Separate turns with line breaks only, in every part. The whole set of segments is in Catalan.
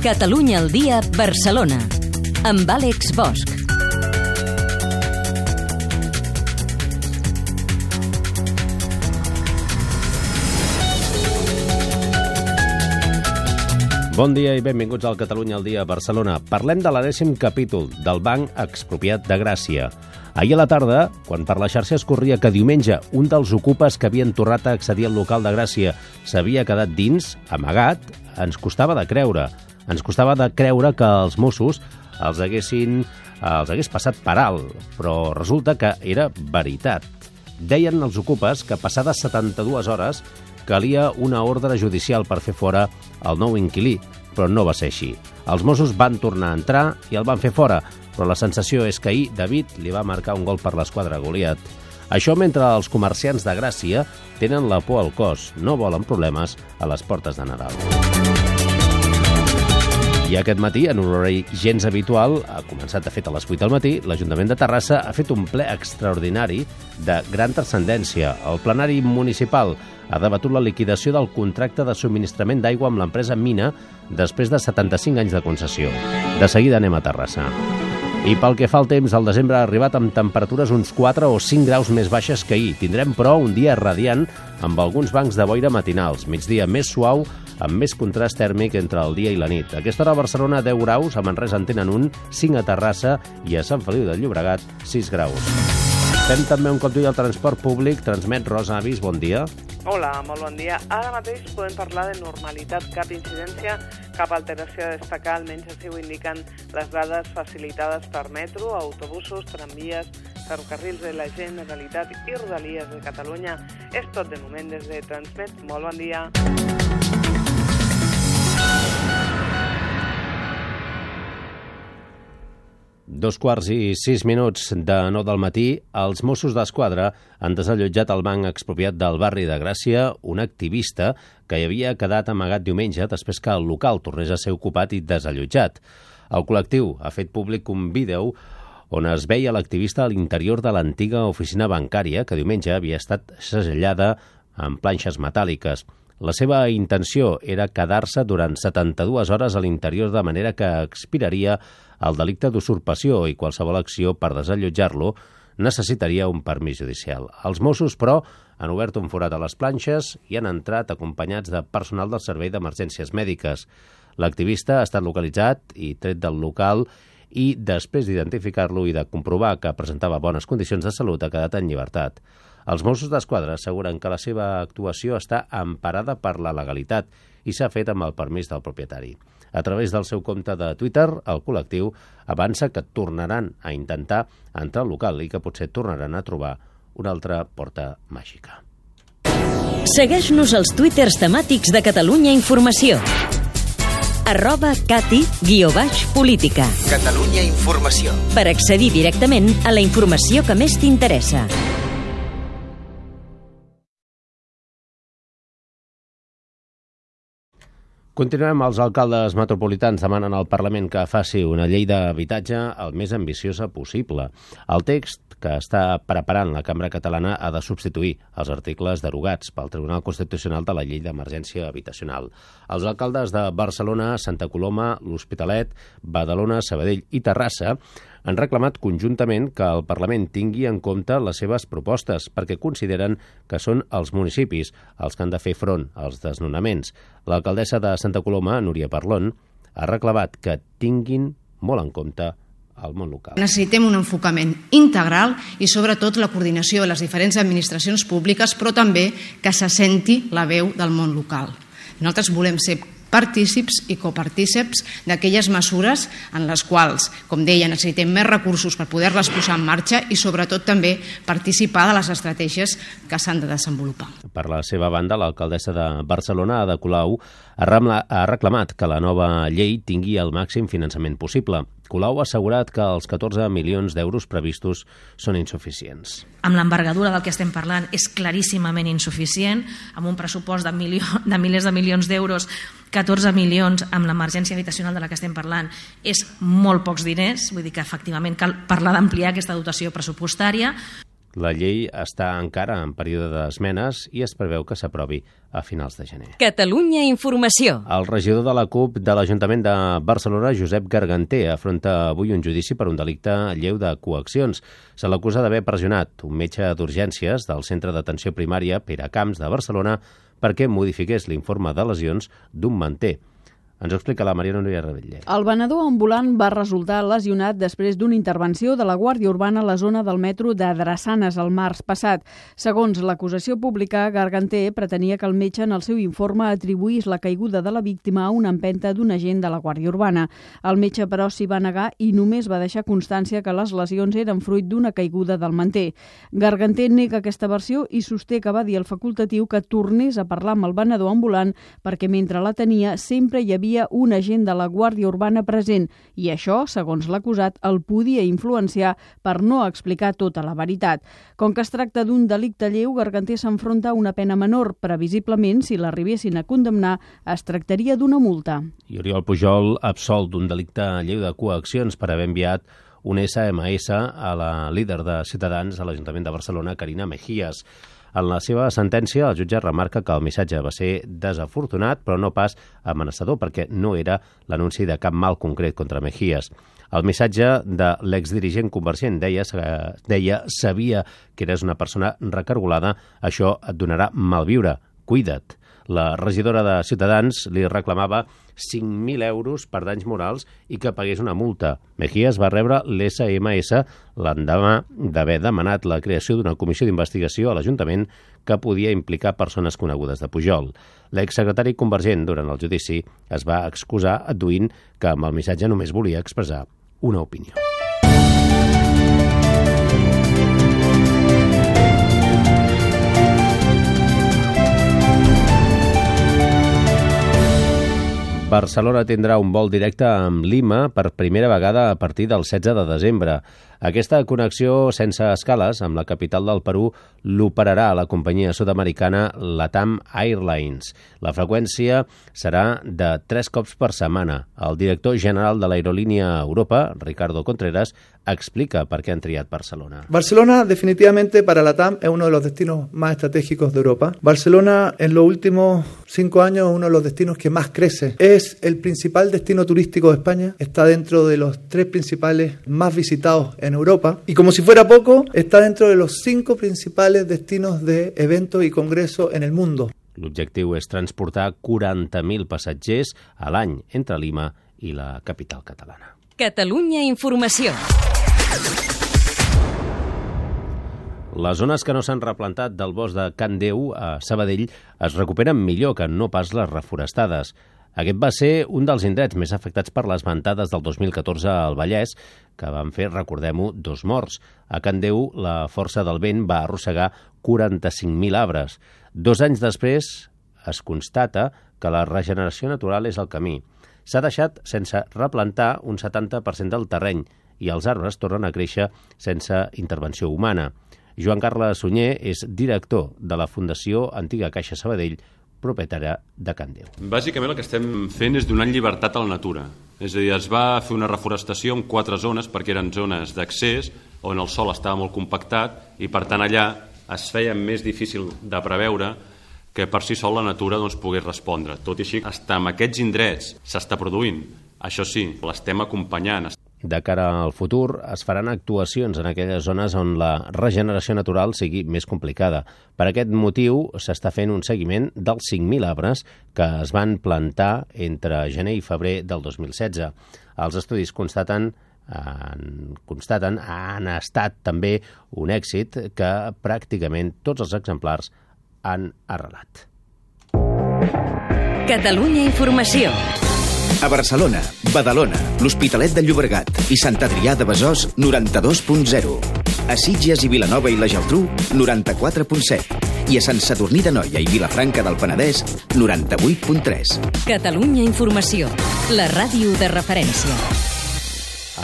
Catalunya al dia, Barcelona. Amb Àlex Bosch.
Bon dia i benvinguts al Catalunya al dia Barcelona. Parlem de l'anèssim capítol del Banc Expropiat de Gràcia. Ahir a la tarda, quan per la xarxa es corria que diumenge un dels ocupes que havien tornat a accedir al local de Gràcia s'havia quedat dins, amagat, ens costava de creure. Ens costava de creure que els Mossos els haguessin els hagués passat per alt, però resulta que era veritat. Deien els ocupes que passades 72 hores calia una ordre judicial per fer fora el nou inquilí, però no va ser així. Els Mossos van tornar a entrar i el van fer fora, però la sensació és que ahir David li va marcar un gol per l'esquadra Goliat. Això mentre els comerciants de Gràcia tenen la por al cos, no volen problemes a les portes de Nadal. I aquest matí, en un horari gens habitual, ha començat de fet a les 8 del matí, l'Ajuntament de Terrassa ha fet un ple extraordinari de gran transcendència. El plenari municipal ha debatut la liquidació del contracte de subministrament d'aigua amb l'empresa Mina després de 75 anys de concessió. De seguida anem a Terrassa. I pel que fa al temps, el desembre ha arribat amb temperatures uns 4 o 5 graus més baixes que ahir. Tindrem, però, un dia radiant amb alguns bancs de boira matinals. Migdia més suau, amb més contrast tèrmic entre el dia i la nit. Aquesta hora a Barcelona 10 graus, a Manresa en tenen un, 5 a Terrassa i a Sant Feliu de Llobregat 6 graus. Fem també un cop al transport públic. Transmet Rosa Avis, bon dia.
Hola, molt bon dia. Ara mateix podem parlar de normalitat, cap incidència, cap alteració a destacar, almenys així ho indiquen les dades facilitades per metro, autobusos, tramvies, ferrocarrils de la Generalitat i Rodalies de Catalunya. És tot de moment des de Transmet. Molt bon dia.
Dos quarts i sis minuts de nou del matí, els Mossos d'Esquadra han desallotjat el banc expropiat del barri de Gràcia un activista que hi havia quedat amagat diumenge després que el local tornés a ser ocupat i desallotjat. El col·lectiu ha fet públic un vídeo on es veia l'activista a l'interior de l'antiga oficina bancària que diumenge havia estat segellada amb planxes metàl·liques. La seva intenció era quedar-se durant 72 hores a l'interior de manera que expiraria el delicte d'usurpació i qualsevol acció per desallotjar-lo necessitaria un permís judicial. Els Mossos, però, han obert un forat a les planxes i han entrat acompanyats de personal del Servei d'Emergències Mèdiques. L'activista ha estat localitzat i tret del local i, després d'identificar-lo i de comprovar que presentava bones condicions de salut, ha quedat en llibertat. Els Mossos d'Esquadra asseguren que la seva actuació està emparada per la legalitat i s'ha fet amb el permís del propietari. A través del seu compte de Twitter, el col·lectiu avança que tornaran a intentar entrar al local i que potser tornaran a trobar una altra porta màgica.
Segueix-nos als twitters temàtics de Catalunya Informació arroba cati guió baix política.
Catalunya Informació.
Per accedir directament a la informació que més t'interessa.
Continuem. Els alcaldes metropolitans demanen al Parlament que faci una llei d'habitatge el més ambiciosa possible. El text que està preparant la Cambra Catalana ha de substituir els articles derogats pel Tribunal Constitucional de la Llei d'Emergència Habitacional. Els alcaldes de Barcelona, Santa Coloma, l'Hospitalet, Badalona, Sabadell i Terrassa han reclamat conjuntament que el Parlament tingui en compte les seves propostes perquè consideren que són els municipis els que han de fer front als desnonaments. L'alcaldessa de Santa Coloma, Núria Parlon, ha reclamat que tinguin molt en compte al món local.
Necessitem un enfocament integral i sobretot la coordinació de les diferents administracions públiques, però també que se senti la veu del món local. Nosaltres volem ser partícips i copartíceps d'aquelles mesures en les quals, com deia, necessitem més recursos per poder-les posar en marxa i sobretot també participar de les estratègies que s'han de desenvolupar.
Per la seva banda, l'alcaldessa de Barcelona, Ada Colau, ha reclamat que la nova llei tingui el màxim finançament possible. Colau ha assegurat que els 14 milions d'euros previstos són insuficients.
Amb l'envergadura del que estem parlant és claríssimament insuficient, amb un pressupost de, milió, de milers de milions d'euros 14 milions amb l'emergència habitacional de la que estem parlant és molt pocs diners, vull dir que efectivament cal parlar d'ampliar aquesta dotació pressupostària.
La llei està encara en període d'esmenes i es preveu que s'aprovi a finals de gener.
Catalunya Informació.
El regidor de la CUP de l'Ajuntament de Barcelona, Josep Garganter, afronta avui un judici per un delicte lleu de coaccions. Se l'acusa d'haver pressionat un metge d'urgències del Centre d'Atenció Primària Pere Camps de Barcelona perquè modifiqués l'informe de lesions d'un manter. Ens ho explica la Mariana Núria Rebetller.
El venedor ambulant va resultar lesionat després d'una intervenció de la Guàrdia Urbana a la zona del metro de Drassanes el març passat. Segons l'acusació pública, Garganter pretenia que el metge en el seu informe atribuís la caiguda de la víctima a una empenta d'un agent de la Guàrdia Urbana. El metge, però, s'hi va negar i només va deixar constància que les lesions eren fruit d'una caiguda del manter. Garganter nega aquesta versió i sosté que va dir al facultatiu que tornés a parlar amb el venedor ambulant perquè mentre la tenia sempre hi havia havia un agent de la Guàrdia Urbana present i això, segons l'acusat, el podia influenciar per no explicar tota la veritat. Com que es tracta d'un delicte lleu, Garganter s'enfronta a una pena menor. Previsiblement, si l'arribessin a condemnar, es tractaria d'una multa.
I Oriol Pujol absolt d'un delicte lleu de coaccions per haver enviat un SMS a la líder de Ciutadans a l'Ajuntament de Barcelona, Carina Mejías. En la seva sentència, el jutge remarca que el missatge va ser desafortunat, però no pas amenaçador, perquè no era l'anunci de cap mal concret contra Mejías. El missatge de l'exdirigent convergent deia, deia sabia que eres una persona recargolada, això et donarà malviure, cuida't. La regidora de Ciutadans li reclamava 5.000 euros per danys morals i que pagués una multa. Mejías va rebre l'SMS l'endemà d'haver demanat la creació d'una comissió d'investigació a l'Ajuntament que podia implicar persones conegudes de Pujol. L'exsecretari convergent durant el judici es va excusar adduint que amb el missatge només volia expressar una opinió. Barcelona tindrà un vol directe amb Lima per primera vegada a partir del 16 de desembre. Aquesta connexió sense escales amb la capital del Perú l'operarà la companyia sud-americana Latam Airlines. La freqüència serà de tres cops per setmana. El director general de l'aerolínia Europa, Ricardo Contreras, explica per qué han triat Barcelona.
Barcelona definitivamente para la TAM es uno de los destinos más estratégicos de Europa. Barcelona en los últimos cinco años es uno de los destinos que más crece. Es el principal destino turístico de España. Está dentro de los tres principales más visitados en Europa. Y como si fuera poco, está dentro de los cinco principales destinos de eventos y congresos en el mundo.
L'objectiu és transportar 40.000 passatgers a l'any entre Lima i la capital catalana.
Catalunya Informació.
Les zones que no s'han replantat del bosc de Can Déu a Sabadell es recuperen millor que no pas les reforestades. Aquest va ser un dels indrets més afectats per les ventades del 2014 al Vallès, que van fer, recordem-ho, dos morts. A Can Déu, la força del vent va arrossegar 45.000 arbres. Dos anys després, es constata que la regeneració natural és el camí. S'ha deixat sense replantar un 70% del terreny i els arbres tornen a créixer sense intervenció humana. Joan Carles Sunyer és director de la Fundació Antiga Caixa Sabadell, propietària de Can Déu.
Bàsicament el que estem fent és donant llibertat a la natura. És a dir, es va fer una reforestació en quatre zones perquè eren zones d'accés on el sol estava molt compactat i per tant allà es feia més difícil de preveure que per si sol la natura doncs, pogués respondre. Tot i així, està en aquests indrets s'està produint. Això sí, l'estem acompanyant.
De cara al futur, es faran actuacions en aquelles zones on la regeneració natural sigui més complicada. Per aquest motiu, s'està fent un seguiment dels 5.000 arbres que es van plantar entre gener i febrer del 2016. Els estudis constaten han, constaten han estat també un èxit que pràcticament tots els exemplars han arrelat.
Catalunya Informació.
A Barcelona, Badalona, l'Hospitalet de Llobregat i Sant Adrià de Besòs, 92.0. A Sitges i Vilanova i la Geltrú, 94.7. I a Sant Sadurní de Noia i Vilafranca del Penedès, 98.3.
Catalunya Informació, la ràdio de referència.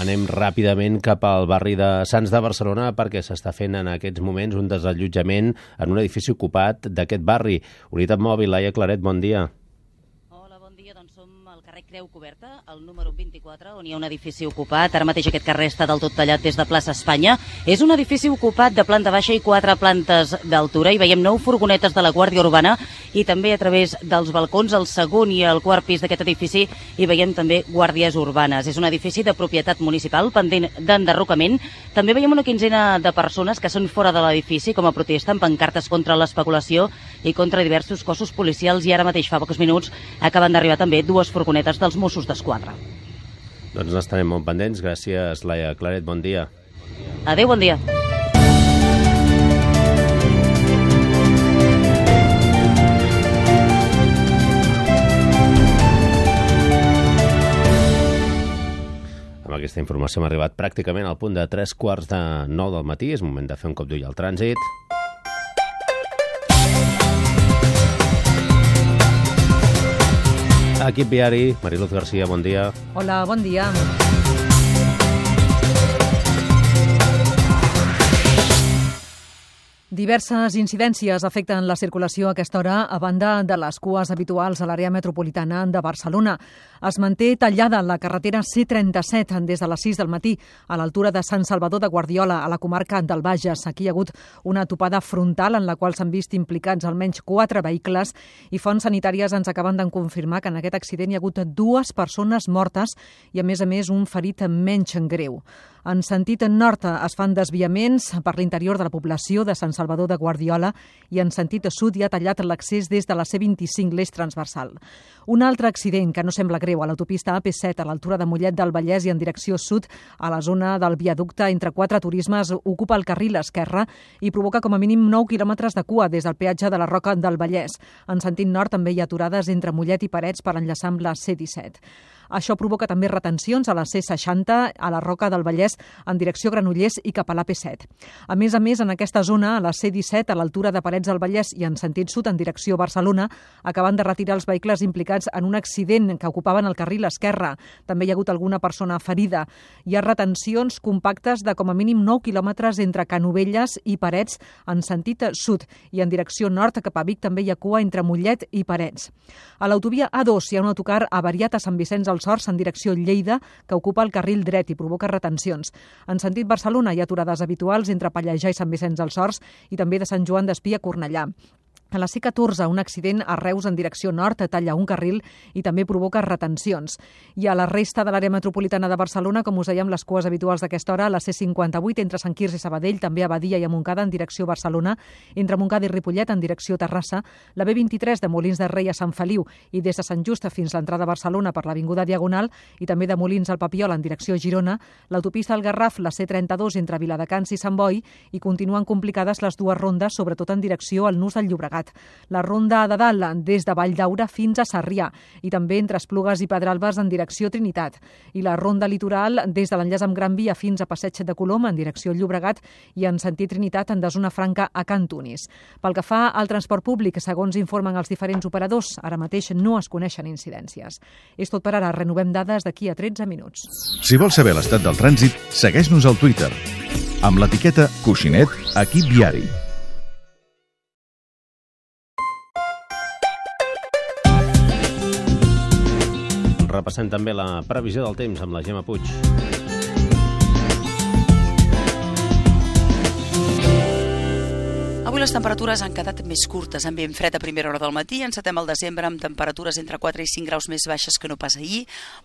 Anem ràpidament cap al barri de Sants de Barcelona perquè s'està fent en aquests moments un desallotjament en un edifici ocupat d'aquest barri. Unitat Mòbil, Laia Claret, bon dia.
carrer Creu Coberta, el número 24, on hi ha un edifici ocupat. Ara mateix aquest carrer està del tot tallat des de plaça Espanya. És un edifici ocupat de planta baixa i quatre plantes d'altura. Hi veiem nou furgonetes de la Guàrdia Urbana i també a través dels balcons, el segon i el quart pis d'aquest edifici, hi veiem també guàrdies urbanes. És un edifici de propietat municipal pendent d'enderrocament. També veiem una quinzena de persones que són fora de l'edifici com a protesta amb pancartes contra l'especulació i contra diversos cossos policials i ara mateix fa pocs minuts acaben d'arribar també dues furgonetes furgonetes dels Mossos d'Esquadra.
Doncs n'estarem molt pendents. Gràcies, Laia Claret. Bon dia.
Adéu, bon dia.
Amb aquesta informació hem arribat pràcticament al punt de 3 quarts de 9 del matí. És moment de fer un cop d'ull al trànsit. Equip viari, Mariluz Garcia, bon dia.
Hola, bon dia. Diverses incidències afecten la circulació a aquesta hora a banda de les cues habituals a l'àrea metropolitana de Barcelona. Es manté tallada la carretera C37 des de les 6 del matí a l'altura de Sant Salvador de Guardiola, a la comarca del Bages. Aquí hi ha hagut una topada frontal en la qual s'han vist implicats almenys quatre vehicles i fonts sanitàries ens acaben de confirmar que en aquest accident hi ha hagut dues persones mortes i, a més a més, un ferit menys greu. En sentit nord es fan desviaments per l'interior de la població de Sant Salvador de Guardiola i en sentit sud hi ha tallat l'accés des de la C25, l'eix transversal. Un altre accident que no sembla greu a l'autopista AP7 a l'altura de Mollet del Vallès i en direcció sud a la zona del viaducte entre quatre turismes ocupa el carril esquerre i provoca com a mínim 9 quilòmetres de cua des del peatge de la Roca del Vallès. En sentit nord també hi ha aturades entre Mollet i Parets per enllaçar amb la C17. Això provoca també retencions a la C60, a la Roca del Vallès, en direcció Granollers i cap a l'AP7. A més a més, en aquesta zona, a la C17, a l'altura de Parets del Vallès i en sentit sud, en direcció Barcelona, acaben de retirar els vehicles implicats en un accident que ocupaven el carril esquerre. També hi ha hagut alguna persona ferida. Hi ha retencions compactes de com a mínim 9 quilòmetres entre Canovelles i Parets en sentit sud i en direcció nord cap a Vic també hi ha cua entre Mollet i Parets. A l'autovia A2 hi ha un autocar avariat a Sant Vicenç dels Horts en direcció Lleida, que ocupa el carril dret i provoca retencions. En sentit Barcelona hi ha aturades habituals entre Pallejà i Sant Vicenç dels Horts i també de Sant Joan d'Espí a Cornellà. A la C14, un accident a Reus en direcció nord talla un carril i també provoca retencions. I a la resta de l'àrea metropolitana de Barcelona, com us dèiem, les cues habituals d'aquesta hora, la C58 entre Sant Quirze i Sabadell, també a Badia i a Montcada en direcció Barcelona, entre Montcada i Ripollet en direcció Terrassa, la B23 de Molins de Rei a Sant Feliu i des de Sant Just fins a l'entrada a Barcelona per l'Avinguda Diagonal i també de Molins al Papiol en direcció Girona, l'autopista al Garraf, la C32 entre Viladecans i Sant Boi i continuen complicades les dues rondes, sobretot en direcció al Nus del Llobregat Llobregat. La ronda de dalt des de Vall d'Aura fins a Sarrià i també entre Esplugues i Pedralbes en direcció Trinitat. I la ronda litoral des de l'enllaç amb Gran Via fins a Passeig de Colom en direcció Llobregat i en sentit Trinitat en de zona franca a Cantunis. Pel que fa al transport públic, segons informen els diferents operadors, ara mateix no es coneixen incidències. És tot per ara. Renovem dades d'aquí a 13 minuts.
Si vols saber l'estat del trànsit, segueix-nos al Twitter amb l'etiqueta Coixinet Equip Viari.
Repassem també la previsió del temps amb la Gemma Puig.
Les temperatures han quedat més curtes, amb vent fred a primera hora del matí, encetem el desembre amb temperatures entre 4 i 5 graus més baixes que no pas ahir,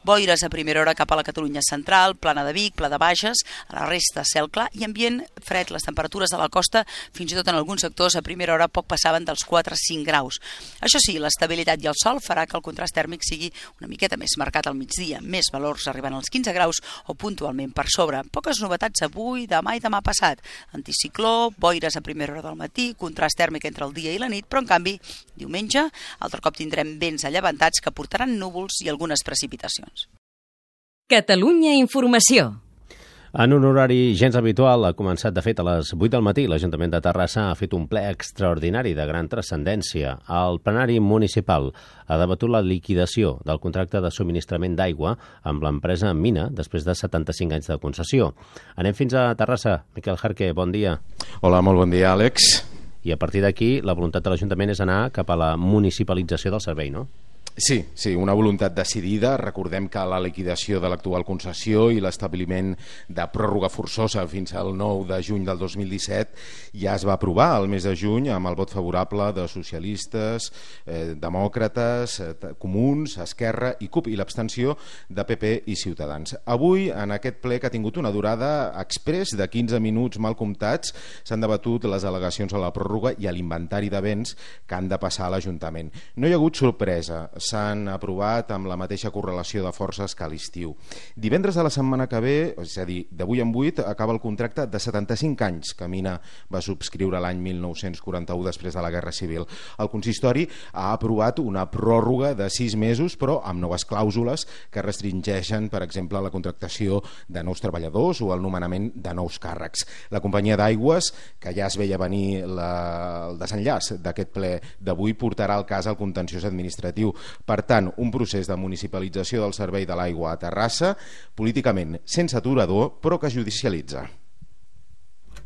boires a primera hora cap a la Catalunya central, plana de Vic, pla de Bages, a la resta cel clar i ambient fred. Les temperatures a la costa, fins i tot en alguns sectors, a primera hora poc passaven dels 4 a 5 graus. Això sí, l'estabilitat i el sol farà que el contrast tèrmic sigui una miqueta més marcat al migdia, més valors arribant als 15 graus o puntualment per sobre. Poques novetats avui, demà i demà passat. Anticicló, boires a primera hora del matí, contrast tèrmic entre el dia i la nit, però en canvi, diumenge, altre cop tindrem vents allevantats que portaran núvols i algunes precipitacions.
Catalunya Informació.
En un horari gens habitual, ha començat de fet a les 8 del matí, l'Ajuntament de Terrassa ha fet un ple extraordinari de gran transcendència. El plenari municipal ha debatut la liquidació del contracte de subministrament d'aigua amb l'empresa Mina després de 75 anys de concessió. Anem fins a Terrassa. Miquel Jarque, bon dia.
Hola, molt bon dia, Àlex.
I a partir d'aquí, la voluntat de l'Ajuntament és anar cap a la municipalització del servei, no?
Sí, sí, una voluntat decidida. Recordem que la liquidació de l'actual concessió i l'establiment de pròrroga forçosa fins al 9 de juny del 2017 ja es va aprovar al mes de juny amb el vot favorable de socialistes, eh, demòcrates, eh, comuns, Esquerra i CUP i l'abstenció de PP i Ciutadans. Avui, en aquest ple que ha tingut una durada express de 15 minuts mal comptats, s'han debatut les al·legacions a la pròrroga i a l'inventari de béns que han de passar a l'Ajuntament. No hi ha hagut sorpresa s'han aprovat amb la mateixa correlació de forces que a l'estiu. Divendres de la setmana que ve, és a dir, d'avui en 8, acaba el contracte de 75 anys que Mina va subscriure l'any 1941 després de la Guerra Civil. El consistori ha aprovat una pròrroga de 6 mesos, però amb noves clàusules que restringeixen, per exemple, la contractació de nous treballadors o el nomenament de nous càrrecs. La companyia d'aigües, que ja es veia venir la, el desenllaç d'aquest ple d'avui, portarà el cas al contenciós administratiu per tant, un procés de municipalització del servei de l'aigua a Terrassa, políticament sense aturador, però que judicialitza.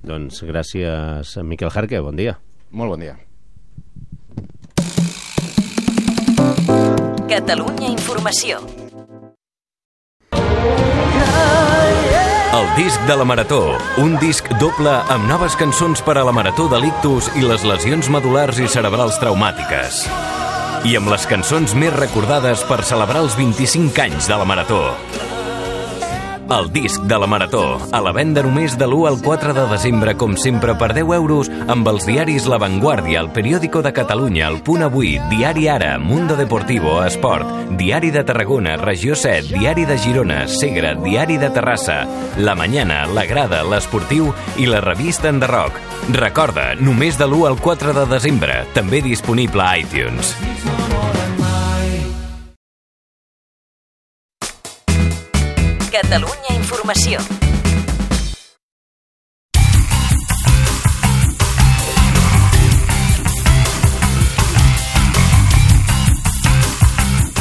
Doncs gràcies, Miquel Jarque, bon dia.
Molt bon dia.
Catalunya Informació.
El disc de la Marató, un disc doble amb noves cançons per a la Marató de l'ictus i les lesions medulars i cerebrals traumàtiques i amb les cançons més recordades per celebrar els 25 anys de la Marató. El disc de la Marató, a la venda només de l'1 al 4 de desembre, com sempre, per 10 euros, amb els diaris La Vanguardia, El Periódico de Catalunya, El Punt Avui, Diari Ara, Mundo Deportivo, Esport, Diari de Tarragona, Regió 7, Diari de Girona, Segre, Diari de Terrassa, La Mañana, La Grada, l'Esportiu i la revista Enderroc. Recorda, només de l'1 al 4 de desembre, també disponible a iTunes.
Catalunya Informació.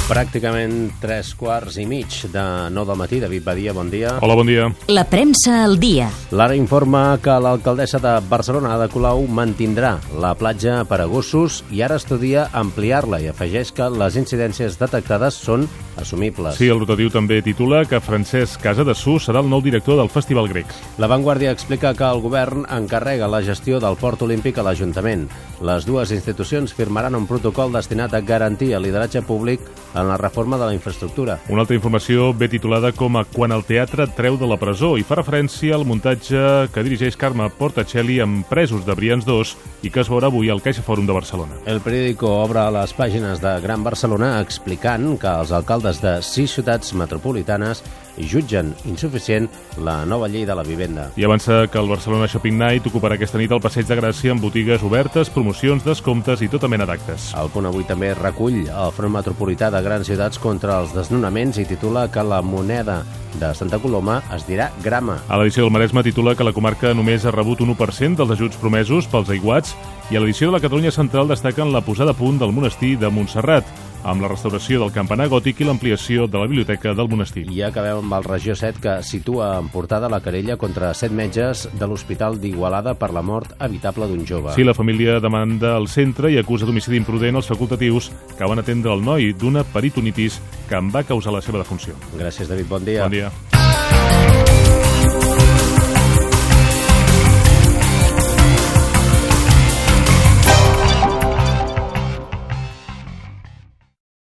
Pràcticament tres quarts i mig de 9 del matí. David Badia, bon dia.
Hola, bon dia.
La premsa al dia.
L'ara informa que l'alcaldessa de Barcelona, Ada Colau, mantindrà la platja per a gossos i ara estudia ampliar-la i afegeix que les incidències detectades són assumibles.
Sí, el rotatiu també titula que Francesc Casadesús serà el nou director del Festival Grec.
La Vanguardia explica que el govern encarrega la gestió del Port Olímpic a l'Ajuntament. Les dues institucions firmaran un protocol destinat a garantir el lideratge públic en la reforma de la infraestructura.
Una altra informació ve titulada com a Quan el teatre treu de la presó i fa referència al muntatge que dirigeix Carme Portacelli amb presos de Brians 2 i que es veurà avui al Caixa Fòrum de Barcelona.
El periòdico obre les pàgines de Gran Barcelona explicant que els alcaldes de sis ciutats metropolitanes jutgen insuficient la nova llei de la vivenda.
I avança que el Barcelona Shopping Night ocuparà aquesta nit el Passeig de Gràcia amb botigues obertes, promocions, descomptes i tota mena d'actes.
El punt avui també recull el Front Metropolità de Grans Ciutats contra els desnonaments i titula que la moneda de Santa Coloma es dirà grama.
A l'edició del Maresme titula que la comarca només ha rebut un 1% dels ajuts promesos pels aiguats i a l'edició de la Catalunya Central destaquen la posada a punt del monestir de Montserrat amb la restauració del campanar gòtic i l'ampliació de la biblioteca del monestir.
I acabem amb el Regió 7 que situa en portada la querella contra set metges de l'Hospital d'Igualada per la mort evitable d'un jove.
Sí, la família demanda al centre i acusa d'homicidi imprudent els facultatius que van atendre el noi d'una peritonitis que en va causar la seva defunció.
Gràcies, David. Bon dia.
Bon dia.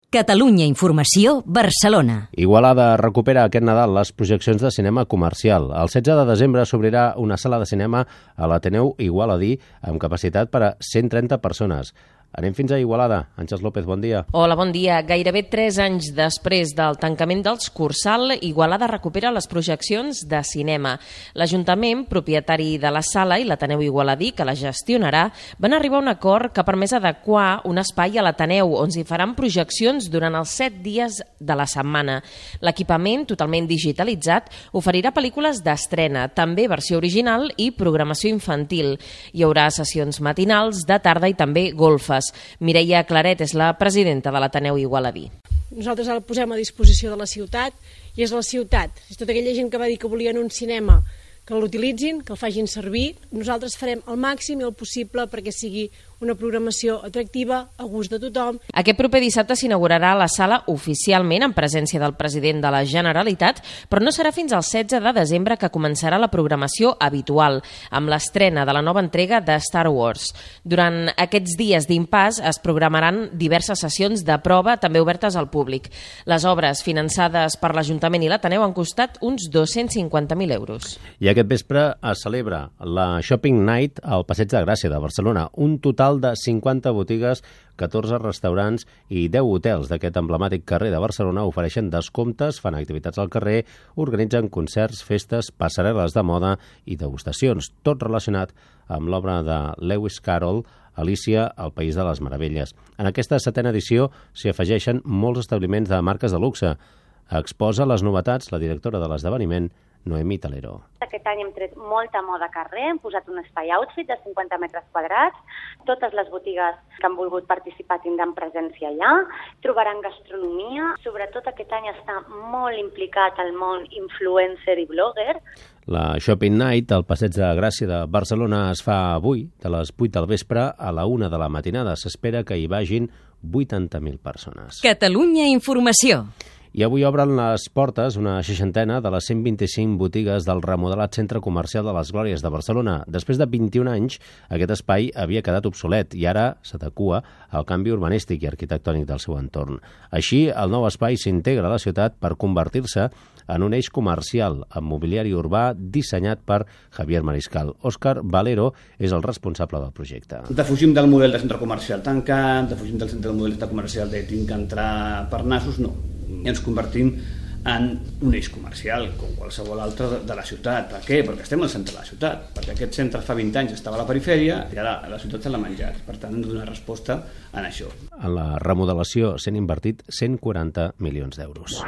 Catalunya Informació, Barcelona.
Igualada recupera aquest Nadal les projeccions de cinema comercial. El 16 de desembre s'obrirà una sala de cinema a l'Ateneu Igualadí amb capacitat per a 130 persones. Anem fins a Igualada. Àngels López, bon dia.
Hola, bon dia. Gairebé tres anys després del tancament dels Cursal, Igualada recupera les projeccions de cinema. L'Ajuntament, propietari de la sala i l'Ateneu Igualadí, que la gestionarà, van arribar a un acord que ha permès adequar un espai a l'Ateneu, on s'hi faran projeccions durant els set dies de la setmana. L'equipament, totalment digitalitzat, oferirà pel·lícules d'estrena, també versió original i programació infantil. Hi haurà sessions matinals, de tarda i també golfes Terrades. Mireia Claret és la presidenta de l'Ateneu Igualadí.
Nosaltres el posem a disposició de la ciutat i és la ciutat, és tota aquella gent que va dir que volien un cinema que l'utilitzin, que el facin servir. Nosaltres farem el màxim i el possible perquè sigui una programació atractiva, a gust de tothom.
Aquest proper dissabte s'inaugurarà la sala oficialment en presència del president de la Generalitat, però no serà fins al 16 de desembre que començarà la programació habitual, amb l'estrena de la nova entrega de Star Wars. Durant aquests dies d'impàs es programaran diverses sessions de prova també obertes al públic. Les obres finançades per l'Ajuntament i l'Ateneu han costat uns 250.000 euros.
I aquest vespre es celebra la Shopping Night al Passeig de Gràcia de Barcelona. Un total de 50 botigues 14 restaurants i 10 hotels d'aquest emblemàtic carrer de Barcelona ofereixen descomptes, fan activitats al carrer, organitzen concerts, festes, passarel·les de moda i degustacions, tot relacionat amb l'obra de Lewis Carroll, Alicia, el País de les Meravelles. En aquesta setena edició s'hi afegeixen molts establiments de marques de luxe. Exposa les novetats la directora de l'esdeveniment, Noemí Talero.
Aquest any hem tret molta moda carrer, hem posat un espai outfit de 50 metres quadrats, totes les botigues que han volgut participar tindran presència allà, trobaran gastronomia, sobretot aquest any està molt implicat el món influencer i blogger.
La Shopping Night al Passeig de Gràcia de Barcelona es fa avui, de les 8 del vespre a la 1 de la matinada. S'espera que hi vagin 80.000 persones.
Catalunya Informació.
I avui obren les portes una seixantena de les 125 botigues del remodelat Centre Comercial de les Glòries de Barcelona. Després de 21 anys, aquest espai havia quedat obsolet i ara s'adequa al canvi urbanístic i arquitectònic del seu entorn. Així, el nou espai s'integra a la ciutat per convertir-se en un eix comercial amb mobiliari urbà dissenyat per Javier Mariscal. Òscar Valero és el responsable del projecte.
Defugim del model de centre comercial tancat, defugim del centre del model de comercial de tinc que entrar per nassos, no i ens convertim en un eix comercial, com qualsevol altre de, de la ciutat. Per què? Perquè estem al centre de la ciutat. Perquè aquest centre fa 20 anys estava a la perifèria i ara la ciutat se l'ha menjat. Per tant, hem de donar resposta en això.
En la remodelació s'han invertit 140 milions d'euros.